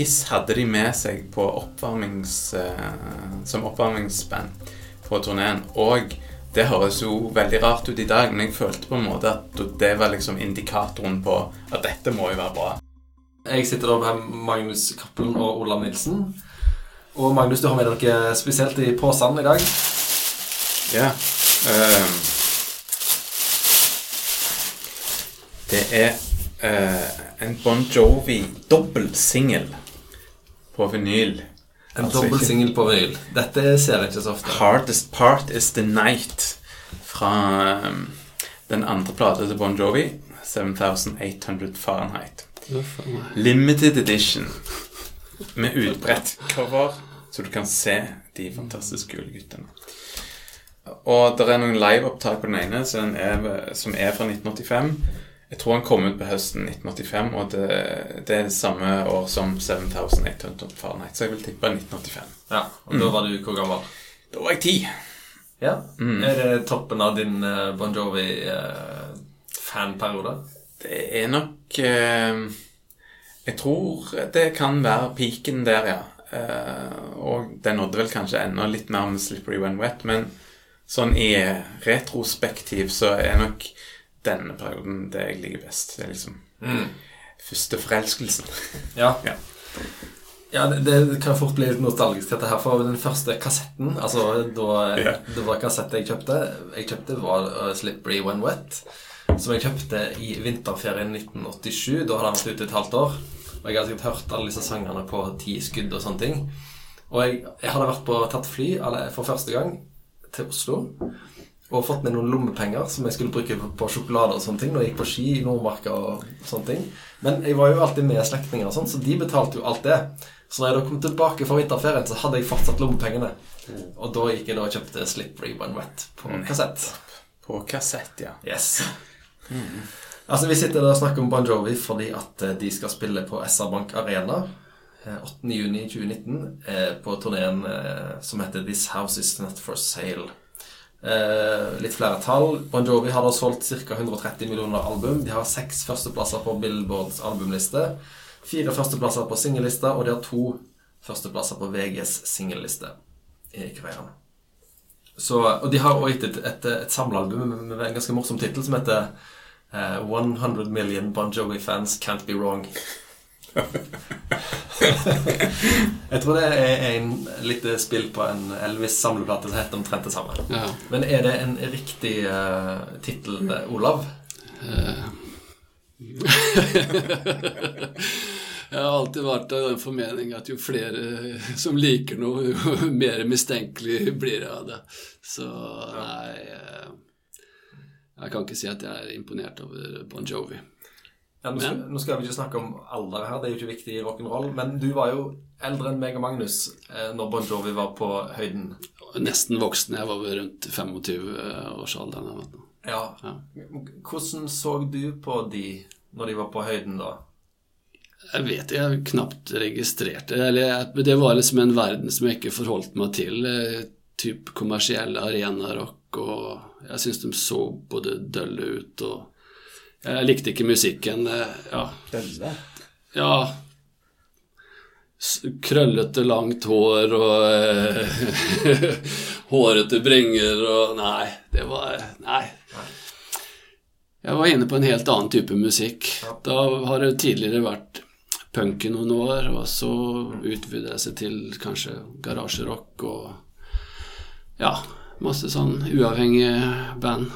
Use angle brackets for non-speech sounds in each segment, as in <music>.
Kiss hadde de med seg på oppvarmings, eh, som oppvarmingsband på turneen. Og det høres jo veldig rart ut i dag, men jeg følte på en måte at det var liksom indikatoren på at dette må jo være bra. Jeg sitter da med Magnus Cappelen og Olav Nilsen. Og Magnus, du har med dere spesielt i posen i dag. Ja. ehm, det er uh, en Bon Jovi dobbeltsingel på vinyl. En Altså, dobbel singel på vinyl. Dette ser jeg ikke så ofte. Hardest Part Is The Night fra um, den andre plata til Bon Jovi, 7800 Fahrenheit. Limited edition med utbredt cover, så du kan se de fantastisk kule guttene. Og det er noen liveopptak på den ene som er, som er fra 1985. Jeg tror han kom ut på høsten 1985, og det, det er det samme år som 7800 Fahrenheit, så jeg vil tippe 1985. Ja, og da var du hvor gammel? Da var jeg ti. Ja. Er det toppen av din eh, Bon Jovi-fanperiode? Det er nok eh, Jeg tror det kan være piken der, ja. Eh, og det nådde vel kanskje enda litt mer med 'Slippery When Wet', men sånn i retrospektiv så er nok denne perioden det jeg liker best. Det er liksom første forelskelsen. <laughs> Ja. Ja. Ja, det, det kan fort bli litt nostalgisk dette her, for den første kassetten Altså, da Ja. det var kassett jeg kjøpte Jeg kjøpte var uh, Slippery When Wet Som jeg kjøpte i vinterferien 1987 Da hadde han vært ute et halvt år Og jeg hadde sikkert hørt alle disse sangene på ti skudd og sånne ting Og jeg, jeg hadde vært på tatt fly for første gang til Oslo og fått med noen lommepenger som jeg skulle bruke på sjokolade og sånne ting når jeg gikk på ski i Nordmarka og sånne ting. Men jeg var jo alltid med slektninger og sånn, så de betalte jo alt det. Så når jeg da kom tilbake fra vinterferien, så hadde jeg fortsatt lommepengene. Og da gikk jeg da og kjøpte Slippery When Wet på kassett. På kassett, ja. Yes. Altså, vi sitter der og snakker om Bon Jovi fordi at eh, de skal spille på SR Bank Arena eh, 8.6.2019 eh, på turneen eh, som heter This House Is Not For Sale. Eh, litt flere tall. Bon Jovi har da solgt ca. 130 millioner album. De har seks førsteplasser på Billboards albumliste, fire førsteplasser på singellista, og de har to førsteplasser på VGs singelliste og de har også gitt et, et, et samlealbum med, en ganske morsom tittel som heter eh, 100 Million Bon Jovi Fans Can't Be Wrong. Jeg tror det er en litt spill på en Elvis-samleplate som heter omtrent det samme. Ja. Men er det en riktig uh, tittel, eh, Olav? <laughs> Jeg har alltid vært av den formening at jo flere som liker noe, jo mer mistenkelig blir jeg av det. Så nei eh, Jeg kan ikke si at jeg er imponert over Bon Jovi. Ja, nå, skal, nå skal vi ikke snakke om alder her, det er jo ikke viktig i rock'n'roll. Men du var jo eldre enn meg og Magnus eh, når Bon Jovi var på høyden. Nesten voksen. Jeg var rundt 25-årsalderen. Ja. Ja. Hvordan så du på de når de var på høyden, da? Jeg vet jeg knapt registrerte Eller det var liksom en verden som jeg ikke forholdt meg til. eh, Typ kommersielle arenarock, og jeg syns de så både dølle ut og Jeg likte ikke musikken. Ja. Ja. ja s- Krøllete, langt hår og eh, <laughs> hårete bringer og Nei, det var Nei. Jeg var inne på en helt annen type musikk. Da har det tidligere vært punk i noen år, og så utvidet det seg til kanskje garasjerock og ja, masse sånn uavhengige band.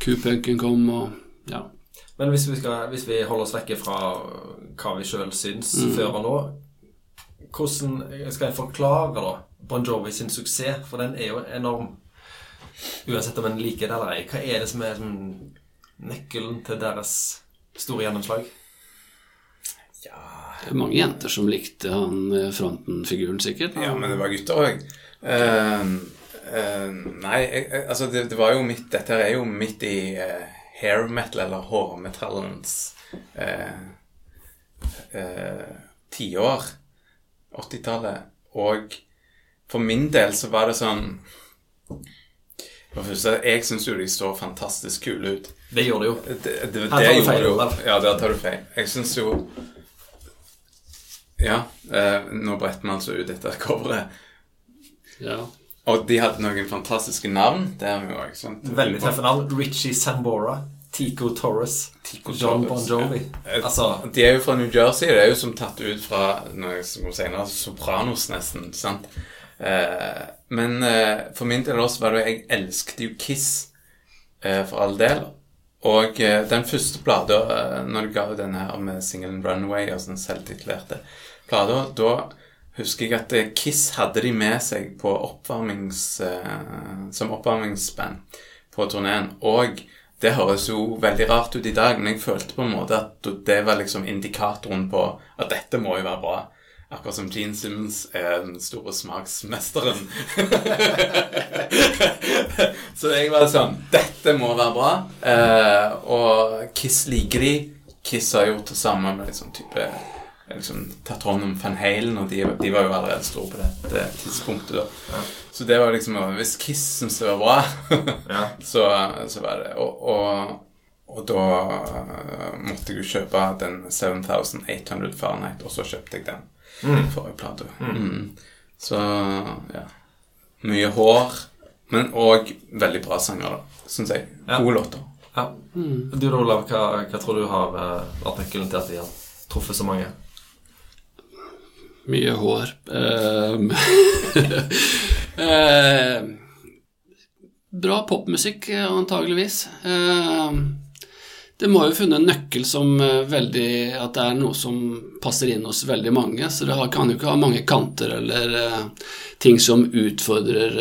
Q-punken kom og ja. Men hvis vi, skal, hvis vi holder oss vekke fra hva vi sjøl syns før og nå, hvordan skal jeg forklare da Bon Jovi sin suksess? For den er jo enorm. Uansett om en liker det eller ei. Hva er det som er nøkkelen til deres store gjennomslag? Det er mange jenter som likte han eh, fronten-figuren, sikkert. Ja, men det var gutter òg. nei, jeg, altså det, det var jo mitt Dette er jo midt i eh, hair metal, eller hårmetallens uh, eh, 80-tallet. Og for min del så var det sånn For første, jeg syns jo de så fantastisk kule ut. Det gjør det jo. Det, det, det, Her tar du feil, jo Ja, der tar du feil. Jeg syns jo Ja. eh, nå bretter man altså ut dette coveret. Ja. Og de hadde noen fantastiske navn. Det er vi også, Veldig tøffe navn. Richie Sambora. Tico Torres. Tico John Bon Jovi. Ja. Altså, de er jo fra New Jersey. Det er jo som tatt ut fra noe som senere, Sopranos, nesten. sant? Eh, men eh, for min del også var det jo Jeg elsket jo Kiss, eh, for all del. Og eh, den første plata, eh, når de ga ut den her med singelen 'Runaway', altså den selvtitlerte plata, da husker jeg at eh, Kiss hadde de med seg på oppvarmings, som oppvarmingsband på turneen. Og det høres jo veldig rart ut i dag, men jeg følte på en måte at det var liksom indikatoren på at dette må jo være bra. Akkurat som Gene Simmons er den store smaksmesteren. <laughs> så jeg var sånn Dette må være bra. Eh, og Kiss liker de. Kiss har gjort det samme med liksom type liksom tatt hånd om Van Halen, og de, de, var jo allerede store på dette tidspunktet. da. Ja. Så det var liksom Hvis Kiss syntes det var bra, ja. <laughs> så, så, var det Og, og, og da uh, måtte jeg jo kjøpe den 7800 Fahrenheit, og så kjøpte jeg den mm. forrige plate. Mm. Mm. Så ja. Mye hår, men òg veldig bra sanger, da, syns jeg. Gode låter. Ja. Mm. Du, Olav, hva, hva, tror du har uh, vært nøkkelen til at de har truffet så mange? Mye hår. Uh, <laughs> uh, bra popmusikk, antageligvis. Uh, det må jo funnet en nøkkel som veldig At det er noe som passer inn hos veldig mange. Så det kan jo ikke ha mange kanter eller ting som utfordrer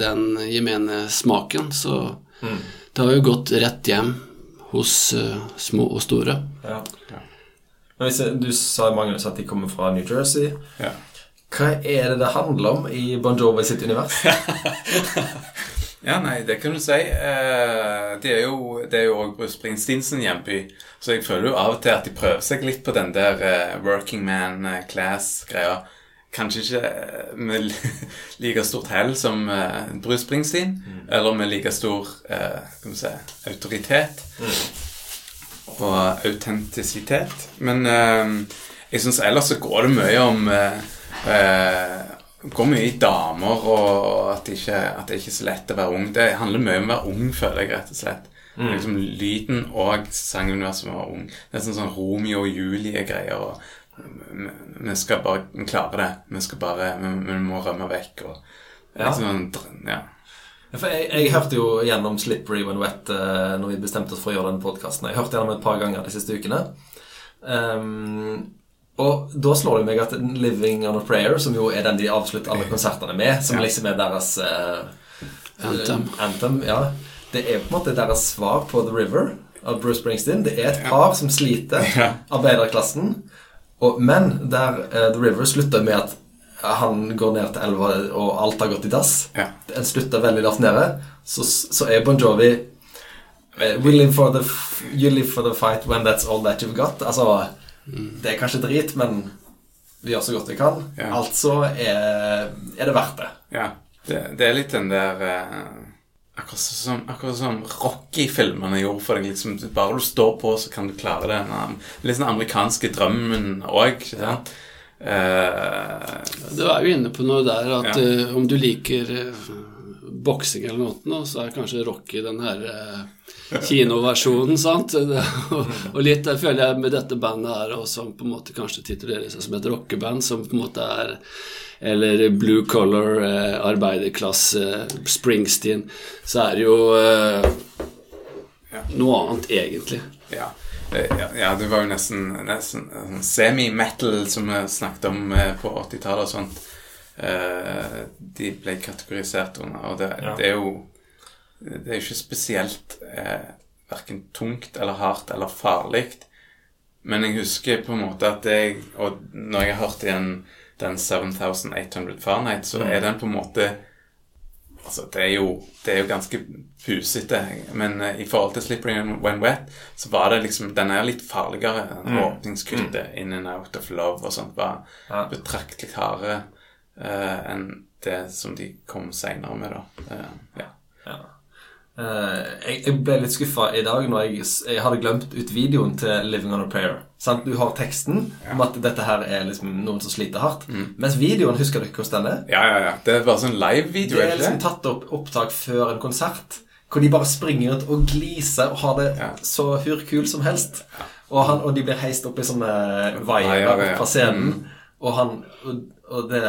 den gemene smaken. Så mm. det har jo gått rett hjem hos små og store. Ja. ja. Men hvis Du sa Magnus at de kommer fra New Jersey. Ja. Hva er det det handler om i Bon Jovi sitt univers? <laughs> ja, nei, det kan du si. Eh, det er jo det er jo òg Bruce Springsteen sin hjemby. Så jeg føler jo av og til at de prøver seg litt på den der uh, working man uh, class-greia. Kanskje ikke med <laughs> like stort hell som Bruce Springsteen, mm. eller med like stor uh, si, autoritet. Mm og autentisitet. Men eh, jeg syns ellers så går det mye om eh, eh, går mye i damer, og at det, ikke, at det ikke er så lett å være ung. Det handler mye om å være ung, føler jeg, rett og slett. Mm. Liksom Lyden og sanguniverset med å være ung. Det er sånn, sånn Romeo og Julie-greier. og vi skal bare klare det. Vi skal bare Vi, vi må rømme vekk. Og, ja. Liksom, ja. Jeg, jeg, hørte jo gjennom 'Slippery When Wet' uh, når vi bestemte oss for å gjøre denne podkasten. Jeg hørte gjennom et par ganger de siste ukene. Um, og da slår det meg at 'Living On A Prayer', som jo er den de avslutter alle konsertene med, som liksom er deres uh, anthem. anthem ja, det er på en måte deres svar på 'The River' av Bruce Springsteen. Det er et par som sliter, arbeiderklassen. Og, men der uh, 'The River' slutter med at han går ned til elva, og alt har gått i dass. Ja. En slutter veldig lavt nede. Så, så er Bon Jovi eh, We live for the You live for the fight when that's all that you've got. Altså, mm. det er kanskje drit, men vi gjør så godt vi kan. Ja. Altså er, er, det verdt det. Ja. Det, det er litt den der eh, Akkurat som, akkurat som Rocky-filmene gjorde for deg. Liksom, bare du står på, så kan du klare det. Litt sånn amerikanske drømmen òg. Ja. Uh, du er jo inne på noe der at ja. uh, om du liker uh, boksing eller noe, så er kanskje Rocky den her kinoversjonen, sant? <laughs> Og, og, litt der føler jeg med dette bandet her, og som på en måte kanskje titulerer seg som et rockeband, som på en måte er Eller blue color, arbeiderklasse, Springsteen, så er det jo noe annet, egentlig. Ja. Eh, ja, ja, det var jo nesten, nesten semi-metal som vi snakket om eh, på 80-tallet og sånt. Eh, de ble kategorisert under, og det, ja. det er jo Det er jo ikke spesielt eh, verken tungt eller hardt eller farlig. Men jeg husker på en måte at jeg Og når jeg har hørt igjen den 7800 Fahrenheit, så mm. er den på en måte Altså, det er jo, det er jo ganske pusete, men uh, i forhold til 'Slippery When Wet' så var det liksom Den er litt farligere. Mm. Åpningskuttet mm. 'In and Out of Love' og sånt var ja. betraktelig hardere uh, enn det som de kom seinere med, da. Uh, ja. ja. Jeg, jeg, ble litt skuffa i dag når jeg, jeg, hadde glemt ut videoen til 'Living On A Prayer'. Sant? Du har teksten om at dette her er liksom noen som sliter hardt. Mens videoen, husker dere hvordan den er? Ja, ja, ja. Det er bare sånn live-video, Det er liksom ikke? tatt opp opptak før en konsert. Hvor de bare springer ut og gliser og har det Ja. så hurkul som helst. Og, han, og de blir heist opp i sånne vaiere ja. fra scenen. Og, han, og, og, det,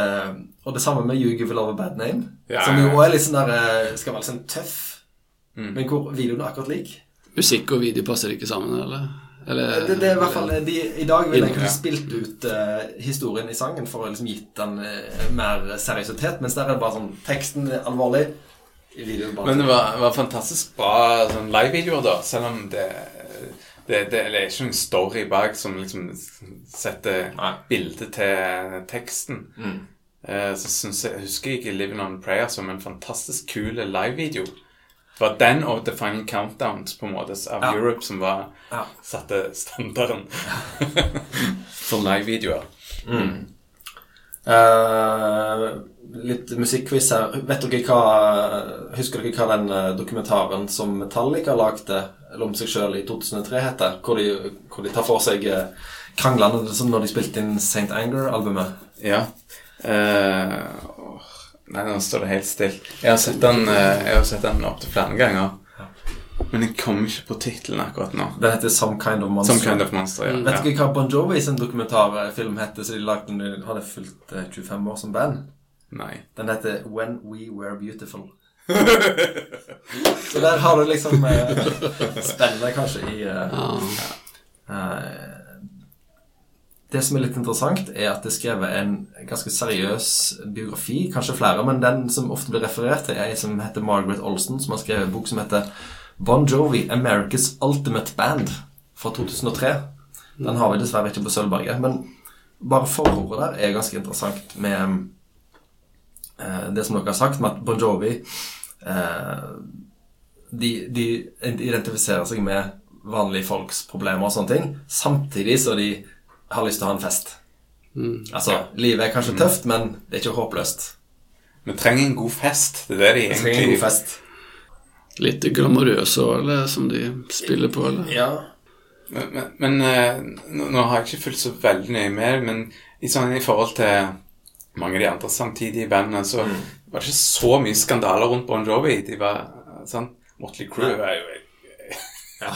og det samme med You Give Love a Bad Name. Ja, som ja, jo ja. er litt sånn der eh, Skal være litt sånn tøff. Men hvor videoen er akkurat lik. Musikk og video passer ikke sammen, eller? Eller Det, det er i hvert fall de, I dag ville jeg kunne spilt ut uh, historien i sangen for å liksom gitt den uh, mer seriøsitet, mens der er det bare sånn Teksten er alvorlig. Men det var, var fantastisk bra sånn live-videoer, da. Selv om det det, det, det er ikke noen story bak som liksom setter Nei. bildet til teksten. Eh, så synes jeg, husker jeg 'Living on Prayer' som en fantastisk kul live-video. Det var den og 'The Final Countdowns' på en måte av Ja. Europe som var Ja. satte standarden <laughs> for live-videoer. Uh, litt musikkquiz her. Vet dere hva Husker dere hva den eh, dokumentaren som Metallica lagde om seg sjøl i 2003 heter? Hvor de, hvor de tar for seg eh, kranglene som når de spilte inn St. Anger-albumet. Ja. Åh, nei, nå står det helt stilt. Jeg har sett den, eh, jeg har sett den opptil flere ganger. Men jeg kommer ikke på tittelen akkurat nå. Den heter Some Kind of Monster. Some Kind of Monster, ja. Vet du dere hva Bon Jovi sin dokumentarfilm heter som de lagde den de hadde fylt eh, 25 år som band? Nei. Den heter When We Were Beautiful. <laughs> Så der har du liksom eh, spennende kanskje i eh, eh, Det som er litt interessant, er at det er skrevet en ganske seriøs biografi, kanskje flere, men den som ofte blir referert til, er ei som heter Margaret Olsen, som har skrevet en bok som heter Bon Jovi, America's Ultimate Band, fra 2003. Den har vi dessverre ikke på Sølvberget, men bare forordet der er ganske interessant med eh, det som dere har sagt, med at Bon Jovi eh, de, de identifiserer seg med vanlige folks problemer og sånne ting, samtidig så de har lyst til å ha en fest. Altså, livet er kanskje tøft, men det er ikke håpløst. Vi trenger en god fest. Det er det de Vi trenger en god fest. Litt glamorøse òg, eller som de spiller på, eller? Ja. Men, men, men eh, nå, nå har jeg ikke fulgt så veldig nøye med, men i, sånn, i forhold til mange av de andre samtidige bandene, så Mm. var det ikke så mye skandaler rundt Bon Jovi. De var sånn Motley Crew er jo Den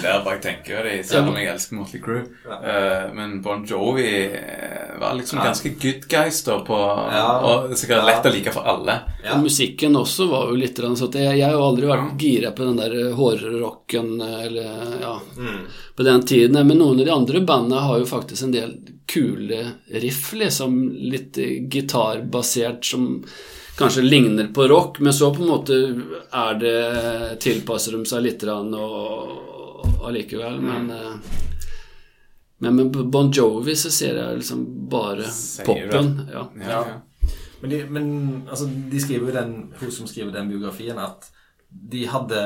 <laughs> der bare tenker jeg det, selv om jeg elsker Motley Crue. Uh, men Bon Jovi eh, var liksom ganske good guys da på Ja. Og sikkert lett å like for alle. Ja. Og Musikken også var jo litt sånn at jeg, jeg har jo aldri vært gira på den der hårrocken eller ja, på den tiden. Men noen av de andre bandene har jo faktisk en del kule riff, liksom. Litt gitarbasert som kanskje ligner på rock, men så på en måte er det tilpasser de seg litt og allikevel, men eh, men med Bon Jovi så ser jeg liksom bare popen. Ja. Ja, ja. Men, de, men altså, de skriver jo den, hun som skriver den biografien, at de hadde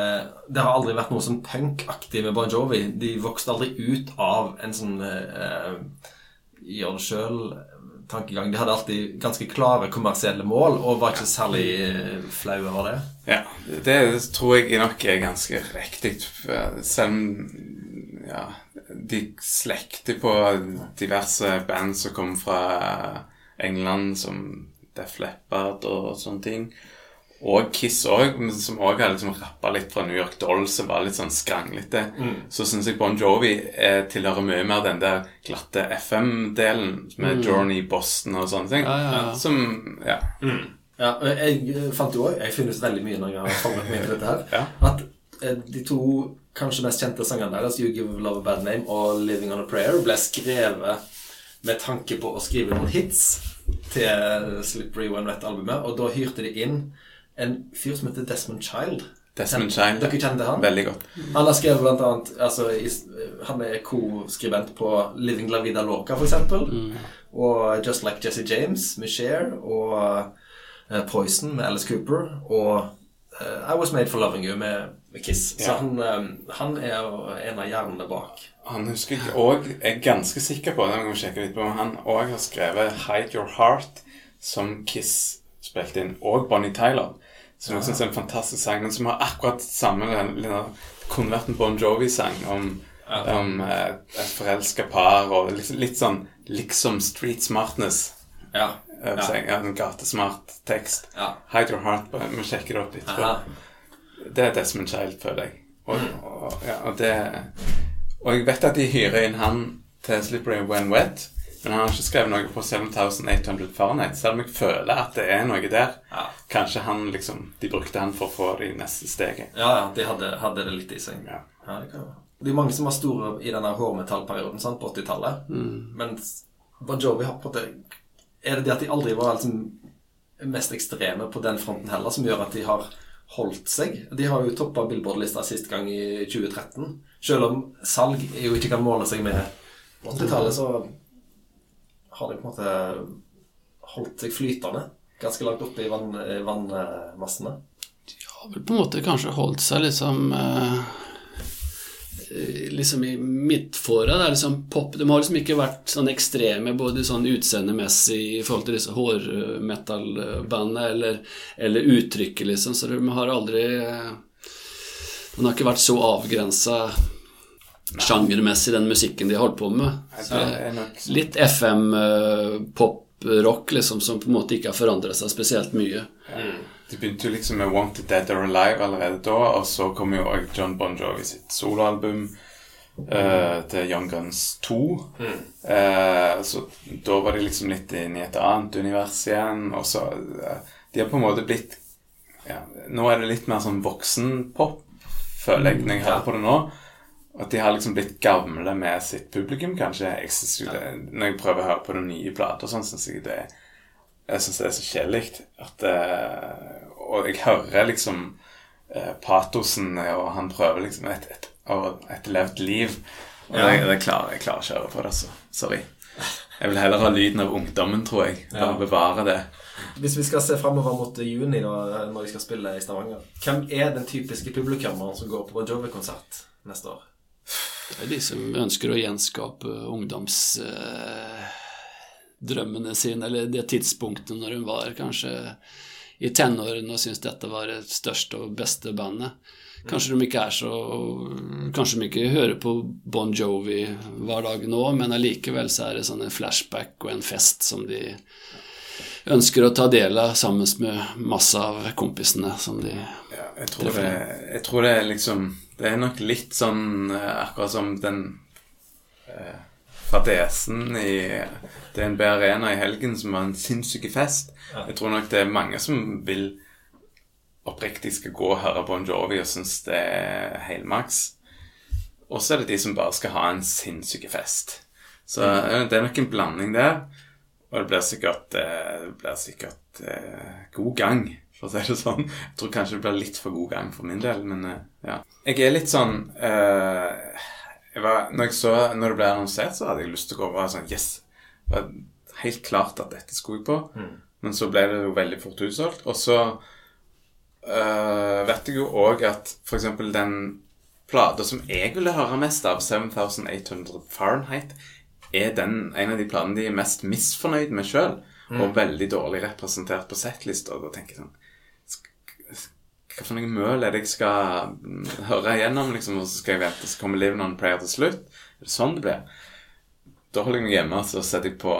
Det har aldri vært noe sånn punkaktig med Bon Jovi. De vokste aldri ut av en sånn eh, gjør det sjøl-tankegang. De hadde alltid ganske klare kommersielle mål og var ikke særlig eh, flau over det. Ja, det tror jeg nok er ganske riktig. Selv om ja, de slekter på diverse band som kom fra England, som Def Leppard og sånne ting. Og Kiss òg, som òg har liksom rappa litt fra New York Dolls og var litt sånn skranglete. Så syns jeg Bon Jovi eh, tilhører mye mer den der glatte FM-delen med Journey Boston og sånne ting. Ja, ja, ja. Som Ja. Ja, jeg fant jo også, jeg finnes veldig mye når jeg har formet meg til dette her, Ja. at eh, de to kanskje mest kjente sangene deres, You Give Love a Bad Name og Living on a Prayer, ble skrevet med tanke på å skrive noen hits til Slippery When Wet-albumet, og da hyrte de inn en fyr som heter Desmond Child. Desmond Child. Dere kjente han? Veldig godt. Han har skrevet blant annet altså, Han er co-skribent på Living La Vida Loca, for eksempel. Og Just Like Jesse James med Cher. Og eh, Poison med Alice Cooper. Og eh, I Was Made for Loving You med, med Kiss. Så Ja. han, eh, han er en av hjernene bak. Han husker jeg òg Jeg er ganske sikker på det, må sjekke litt på, han òg har skrevet 'Hide Your Heart', som Kiss spilte inn, og Bonnie Tyler. Som jeg synes er en fantastisk sang, men som har akkurat samme Kunne vært en Bon Jovi-sang om. Om eh, et forelska par og litt, litt, sånn liksom street smartness. Ja. ja. En gatesmart tekst. Ja. Hide your heart. Vi må sjekke det opp litt. Det er Desmond Child, føler jeg. Og, og, ja, og, det, og jeg vet at de hyrer inn han til Slippery When Wet. Men han har ikke skrevet noe på 7800 Fahrenheit, selv om jeg føler at det er noe der. Ja. Kanskje han liksom De brukte han for å få det i neste steget. Ja, ja, de hadde, hadde det litt i seg. Ja. ja det kan være. Det er mange som var store i denne hårmetallperioden sant, på 80-tallet. Mm. Mens Bon Jovi har på en måte Er det det at de aldri var liksom mest ekstreme på den fronten heller, som gjør at de har holdt seg? De har jo toppa Billboard-lista sist gang i 2013. Selv om salg jo ikke kan måle seg med 80-tallet, så har de på en måte holdt seg flytende ganske langt oppe i vann, vannmassene. De har vel på en måte kanskje holdt seg liksom eh, liksom i midtfåra. Liksom De har liksom ikke vært sånn ekstreme både sånn utseendemessig i forhold til disse hårmetallbandene eller, eller uttrykket, liksom. Så de har aldri Den har ikke vært så avgrensa sjangermessig, den musikken de holdt på med. Så, litt FM-pop-rock, liksom, som på en måte ikke har forandra seg spesielt mye. De begynte jo liksom med 'Wanted Dead or Alive' allerede da, og så kom jo John Bon Jovi sitt soloalbum uh, til Young Guns 2. Mm. Uh, så da var de liksom litt inne i et annet univers igjen, og så uh, De har på en måte blitt ja, Nå er det litt mer sånn voksenpop, føler jeg, når jeg hører på det nå. At de har liksom blitt gamle med sitt publikum, kanskje. Jeg synes jo det, når jeg prøver å høre på de nye plater, sånn syns jeg det jeg synes det er så kjedelig. At uh, Og jeg hører liksom uh, patosen, og han prøver liksom et, et, et levd liv. Og ja. det, det klarer jeg klarer ikke å høre på det, altså. Sorry. Jeg vil heller ha lyden av ungdommen, tror jeg. Bare ja. bevare det. Hvis vi skal se framover mot juni, da, når vi skal spille i Stavanger, hvem er den typiske publikummeren som går på Jovi-konsert neste år? Det er de som ønsker å gjenskape ungdoms... Uh drømmene sine, eller det tidspunktet når hun var kanskje i tenårene og syntes dette var det største og beste bandet. Kanskje de ikke er så Kanskje de ikke hører på Bon Jovi hver dag nå, men allikevel så er det sånn en flashback og en fest som de ønsker å ta del av sammen med masse av kompisene som de ja, jeg, tror det, jeg tror det er liksom Det er nok litt sånn eh, akkurat som den eh, fadesen i DNB Arena i helgen, som var en sinnssyk fest. Ja. Jeg tror nok det er mange som vil oppriktig skal gå og høre Bon Jovi og synes det er helmaks. Og så er det de som bare skal ha en sinnssyk fest. Så mm. det er nok en blanding der. Og det blir sikkert, eh, det blir sikkert eh, god gang, for å si det sånn. Jeg tror kanskje det blir litt for god gang for min del, men eh, ja. Jeg er litt sånn uh, jeg var, når, jeg så, når det ble annonsert, så hadde jeg lyst til å gå og sånn Yes! Det var helt klart at dette skulle jeg på. Mm. Men så ble det jo veldig fort utsolgt. Og så uh, vet jeg jo òg at f.eks. den plata som jeg ville høre mest av, 7800 Fahrenheit, er den, en av de platene de er mest misfornøyd med sjøl. Mm. Og veldig dårlig representert på settlista. Da tenker jeg sånn hva for noe møl er det jeg skal høre igjennom, liksom, og så skal jeg vente, så kommer Live Non Prayer til slutt? Er det sånn det blir? Da holder jeg meg hjemme, og så setter jeg på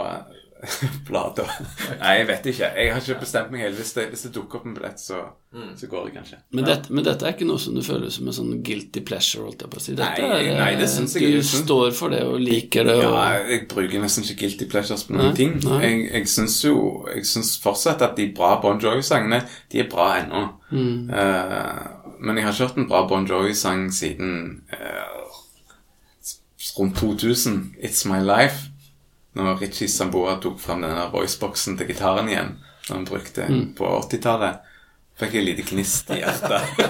<laughs> blader. Nei, jeg vet ikke. Jeg har ikke bestemt meg helt. Hvis det, hvis det dukker opp en billett, så, mm. så, går det kanskje. Men, det, men, dette er ikke noe som du føler som en sånn guilty pleasure? Holdt jeg på å si. Dette nei, er, nei, det syns jeg Du synes, står for det og liker det. Og... Ja, jeg bruker nesten ikke guilty pleasures på noen nei, ting. Nei. Jeg, jeg syns jo Jeg syns fortsatt at de bra Bon Jovi-sangene, de er bra ennå. Mm. Uh, men jeg har ikke hørt en bra Bon Jovi-sang siden uh, rundt 2000. It's My Life når Richie Samboa tok fram denne voiceboxen til gitaren igjen, som han brukte mm. på 80-tallet, fikk jeg et lite gnist i hjertet.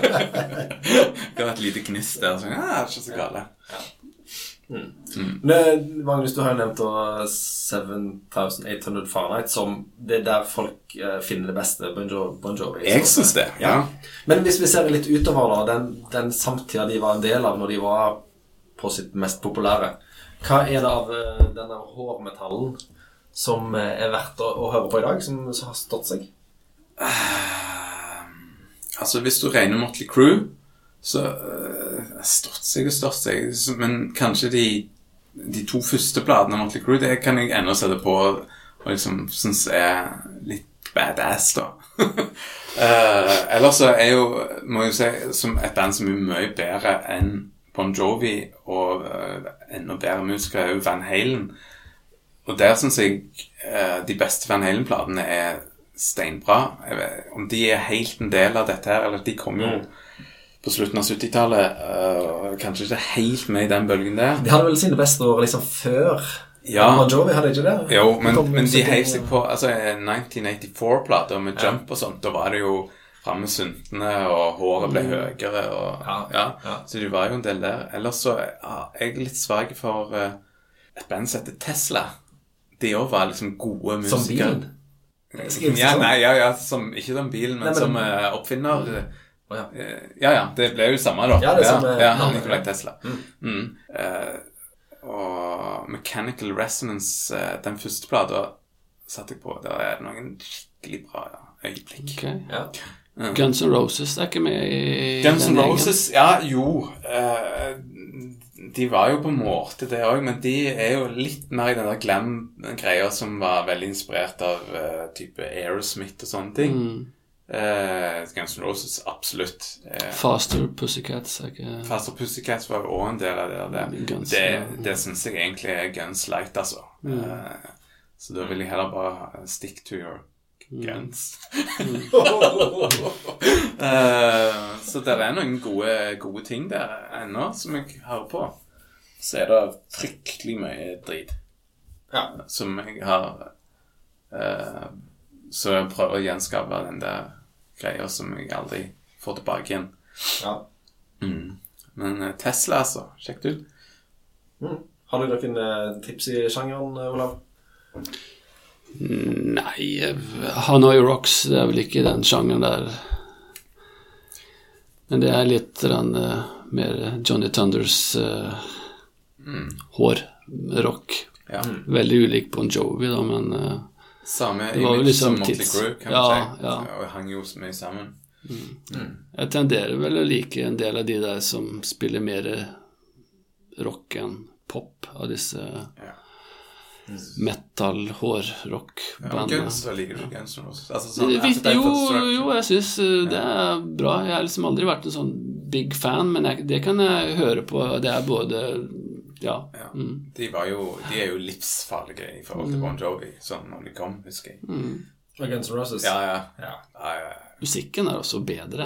<laughs> det var et lite gnist der. Sånn, ja, det er ikke så gale. Ja. Mm. Men, Magnus, du har jo nevnt 7800 Fahrenheit som det er der folk uh, finner det beste Bon Jovi. Jeg syns det, ja. ja. Men hvis vi ser litt utover da, den, den samtida de var en del av når de var på sitt mest populære hva er det av uh, denne hårmetallen som uh, er verdt å, å, høre på i dag, som, som har stått seg? Uh, altså, hvis du regner Motley Crew, så stått seg og stått seg, men kanskje de, de to første platene av Crue, det kan jeg ennå sette på og liksom synes er litt badass, da. uh, <laughs> ellers så er jo, må jeg jo si, som et band som er mye bedre enn Bon Jovi, og uh, enda bedre musikere, er jo Van Halen. Og der syns jeg uh, de beste Van Halen-platene er steinbra. Vet, om de er helt en del av dette her, eller de kommer jo på slutten av 70-tallet, Uh, kanskje ikke helt med i den bølgen der. De hadde vel sine beste år liksom før Ja. Bon Jovi, hadde ikke det? Jo, men, de, men de heiv seg på altså 1984-plater med Jump og sånt. Da var det jo fram med suntene, og håret ble høyere. Og, Ja, ja, ja. Så de var jo en del der. Ellers så ja, er jeg litt svak for uh, et band som heter Tesla. De òg var liksom gode musikere. Som bilen? Ja, sånn? nei, ja, ja, som, ikke som bilen, men, Nei, men- som uh, oppfinner. Å, ja. Eh, ja, ja, det ble jo samme, da. Ja, det er samme ja, navn, Nikolai ja. Tesla. Mm. Eh, og Mechanical Resonance, uh, den første plata satte jeg på. Der er det noen skikkelig bra øyeblikk. Okay. Ja. Guns N' Roses er ikke med i Guns N' Roses, ja, jo Uh, De var jo på en måte det òg, men de er jo litt mer i den der glam-greia som var veldig inspirert av type Aerosmith og sånne ting. Mm. Eh, Guns N' Roses, absolutt. Uh, Faster Pussycats er ikke Faster Pussycats var jo òg en del av det. Det, Guns, det ja. det syns jeg egentlig er Guns Light, altså. Eh, så da vil jeg heller bare stick to your guns. <laughs> Eh, så det er noen gode, gode ting der ennå som jeg hører på. Så er det fryktelig mye drit Ja. som jeg har eh, Så jeg prøver å gjenskape den der greia som jeg aldri får tilbake igjen. ja. Mm. Men eh, Tesla, altså. Sjekk det ut. Mm. Har du noen eh, tips i sjangeren, eh, Olav? Nei, eh, Hanoi Rocks det er vel ikke den sjangeren der. Men det er litt den, mer Johnny Thunders eh, hårrock. Ja. Veldig ulik Bon Jovi, da, men eh, Samme image liksom som Motley Crew, kan Ja, man si. ja. Og hang jo mye sammen. jeg tenderer vel å like en del av de der som spiller mer rock enn pop, av disse Ja. metal-hårrock-bandene. Guns, da liker du Guns også? Altså, sånn, Det- jo, jo, jeg syns det er bra. Jeg har liksom aldri vært en sånn big fan, men jeg, det kan jeg høre på. Det er både Ja. Ja. Mm. De, var jo, de er jo livsfarlige i forhold til Bon Jovi, sånn når de kom, husker jeg. Mm. N' Roses? Ja, ja. Ja. ja, ja. Musikken er også bedre.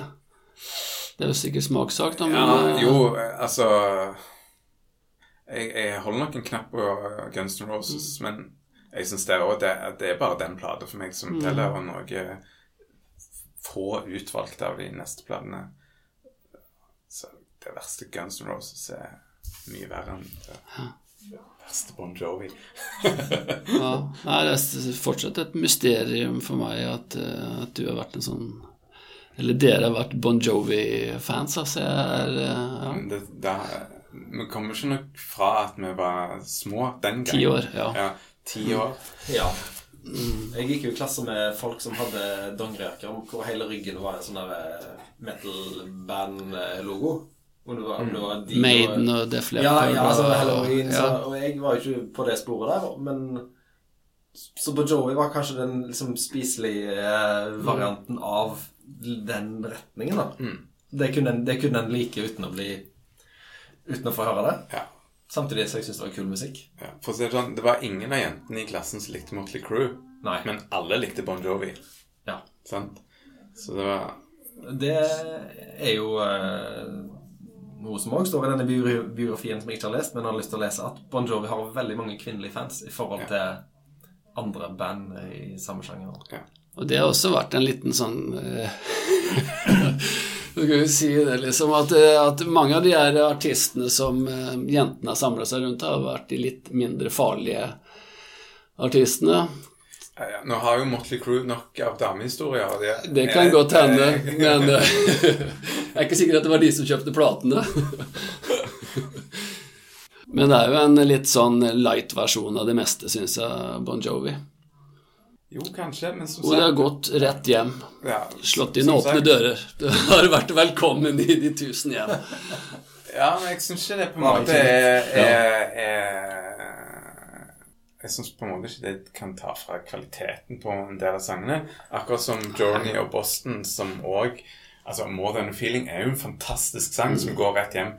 Det er jo sikkert smakssak, da, men ja eh, jo, altså jeg, jeg holder nok en knapp på Guns N' Roses, men jeg syns det, det, det er bare den plata for meg som teller, og noe få utvalgte av de neste platene. Så det verste Guns N' Roses er mye verre enn det verste Bon Jovi. <laughs> ja. <laughs> Nei, det er fortsatt et mysterium for meg at, eh, at du har vært en sånn Eller dere har vært Bon Jovi-fans, altså. Jeg er eh, ja, Det, det, vi kommer ikke nok fra at vi var små den gangen. ti år. Ja. Ja, ti år. Ja. Jeg gikk jo i klasse med folk som hadde dongerijakker hvor hele ryggen var en sånn eh, metal-band-logo. Om det var, om det var de Maiden og Def Ja, Leppard ja, altså og- Halloween. Så, og jeg var jo ikke på det sporet der. Men Så Bon Jovi var kanskje den liksom spiselige eh, varianten av den retningen, da. Mm. Det, kunne en, det kunne en like uten å bli Uten å få høre det. Ja. Samtidig så jeg syns det var kul musikk. Ja, for å si det sånn, Det var ingen av jentene i klassen som likte Motley Crew, Nei. men alle likte Bon Jovi. Ja. Sant? Så det var Det er jo eh, noe som òg står i denne biografien som jeg ikke har lest, men har lyst til å lese, at Bon Jovi har veldig mange kvinnelige fans i forhold til andre band i samme sjanger. ja. Og det har også vært en liten sånn eh, <laughs> kan vi si det, liksom at, eh, at mange av de her artistene som eh, jentene har samla seg rundt, har vært de litt mindre farlige artistene. Ja, ja. Nå har jo Motley Crue nok av damehistorier. Det, Det kan godt hende, men <laughs> eh, jeg er ikke sikker at det var de som kjøpte platene. <laughs> Men det er jo en litt sånn light-versjon av det meste, syns jeg, Bon Jovi. Jo, kanskje, men som sagt Og det har gått rett hjem. ja, Slått inn åpne sagt, dører. Du har vært velkommen i de tusen hjem. Ja, men jeg syns ikke det på en måte er, er, er Jeg syns på en måte ikke det kan ta fra kvaliteten på en del av sangene. Akkurat som Journey og Boston, som òg Altså, More Than a Feeling er jo en fantastisk sang som går rett hjem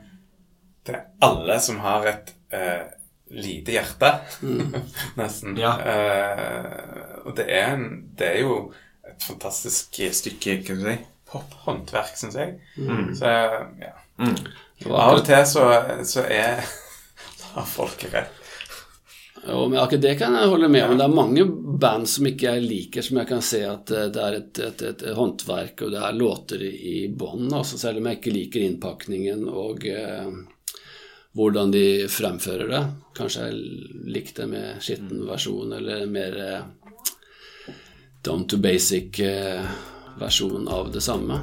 til alle som har et uh, lite hjerte, mm. <laughs> nesten. Ja. Uh, og det er, en, det er, jo et fantastisk stykke hva skal si, pophåndverk, syns jeg. Mm. Så ja. Mm. Av og til så, så er <laughs> har folk rett. Jo, med akkurat det kan jeg holde med om. Ja. det er mange band som ikke jeg liker, som jeg kan se at eh, det er et, et, et håndverk, og det er låter i bånn, altså, selv om jeg ikke liker innpakningen og eh, hvordan de fremfører det. Kanskje jeg likte med skitten versjon, eller mer eh, down to basic eh, versjon av det samme.